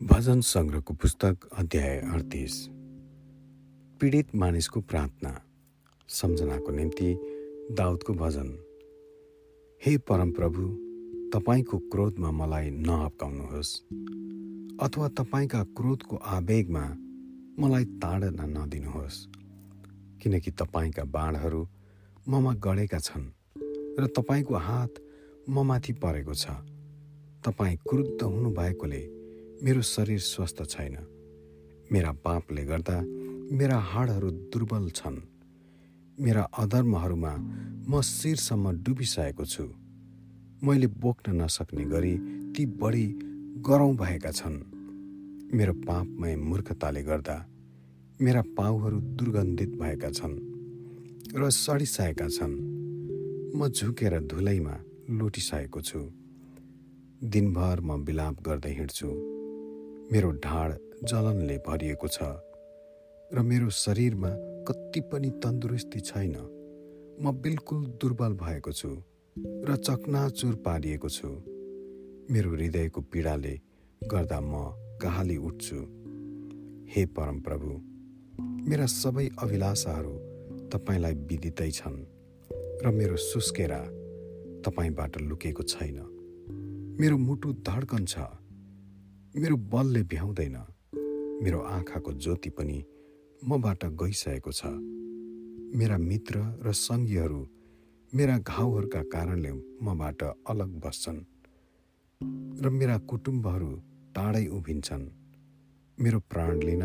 भजन सङ्ग्रहको पुस्तक अध्याय अडतिस। पीडित मानिसको प्रार्थना सम्झनाको निम्ति दाउदको भजन। हे परमप्रभु तपाईँको क्रोधमा मलाई नहप्काउनुहोस् अथवा तपाईँका क्रोधको आवेगमा मलाई ताडना नदिनुहोस् किनकि तपाईँका बाणहरू ममा गढेका छन् र तपाईँको हात ममाथि परेको छ। तपाईँ क्रुद्ध हुनुभएकोले मेरो शरीर स्वस्थ छैन। मेरा पापले गर्दा मेरा हाडहरू दुर्बल छन्। मेरा अधर्महरूमा म शिरसम्म डुबिसकेको छु। मैले बोक्न नसक्ने गरी ती बढी गरौँ भएका छन्। मेरो पापमय मूर्खताले गर्दा मेरा पाउहरू दुर्गन्धित भएका छन् र सडिसकेका छन्। म झुकेर धुलैमा लुटिसकेको छु। दिनभर म बिलाप गर्दै हिँड्छु। मेरो ढाड जलनले भरिएको छ र मेरो शरीरमा कति पनि तन्दुरुस्ती छैन। म बिल्कुल दुर्बल भएको छु र चकनाचुर पारिएको छु। मेरो हृदयको पीडाले गर्दा म कहाली उठ्छु। हे परमप्रभु मेरा सबै अभिलाषाहरू तपाईँलाई विदितै छन् र मेरो सुस्केरा तपाईँबाट लुकेको छैन। मेरो मुटु धड्कन छ। मेरो बलले भ्याउँदैन। मेरो आँखाको ज्योति पनि मबाट गइसकेको छ। मेरा मित्र र सङ्गीहरू मेरा घाउहरूका कारणले मबाट अलग बस्छन् र मेरा कुटुम्बहरू टाढै उभिन्छन्। मेरो प्राण लिन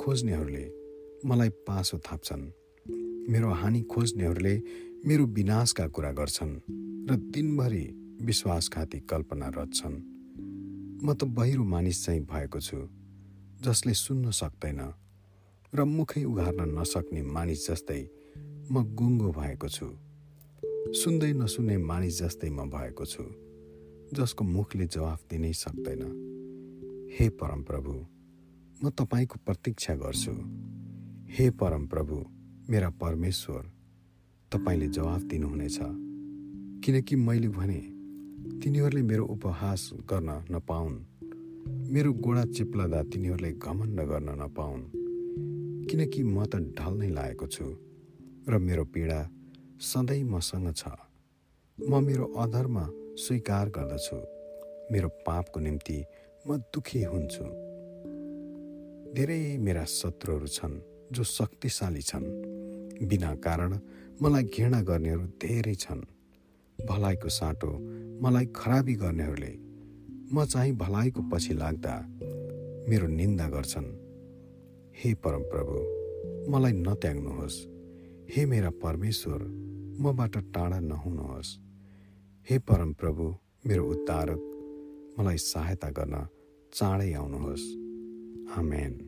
खोज्नेहरूले मलाई पासो थाप्छन्। मेरो हानि खोज्नेहरूले मेरो विनाशका कुरा गर्छन् र दिनभरि विश्वासघाती कल्पना रच्छन्। म त बहिरो मानिस चाहिँ भएको छु जसले सुन्न सक्दैन र मुखै उघार्न नसक्ने मानिस जस्तै म गुङ्गो भएको छु। सुन्दै नसुन्ने मानिस जस्तै म भएको छु जसको मुखले जवाफ दिनै सक्दैन। हे परमप्रभु म तपाईँको प्रतीक्षा गर्छु। हे परमप्रभु मेरा परमेश्वर तपाईँले जवाफ दिनुहुनेछ किनकि मैले भने तिनीहरूले मेरो उपहास गर्न नपाउन्। मेरो गोडा चिप्लदा तिनीहरूले घमण्ड गर्न नपाउन्। किनकि म त ढल नै लागेको छु र मेरो पीडा सधैँ मसँग छ। म मेरो अधर्म स्वीकार गर्दछु। मेरो पापको निम्ति म दुखी हुन्छु। धेरै मेरा शत्रुहरू छन् जो शक्तिशाली छन्। बिना कारण मलाई घृणा गर्नेहरू धेरै छन्। भलाइको साटो मलाई खराबी गर्नेहरूले म चाहिँ भलाइको पछि लाग्दा मेरो निन्दा गर्छन्। हे परमप्रभु मलाई नत्याग्नुहोस्। हे मेरा परमेश्वर मबाट टाढा नहुनुहोस्। हे परमप्रभु मेरो उद्धारक मलाई सहायता गर्न चाँडै आउनुहोस्। आमेन।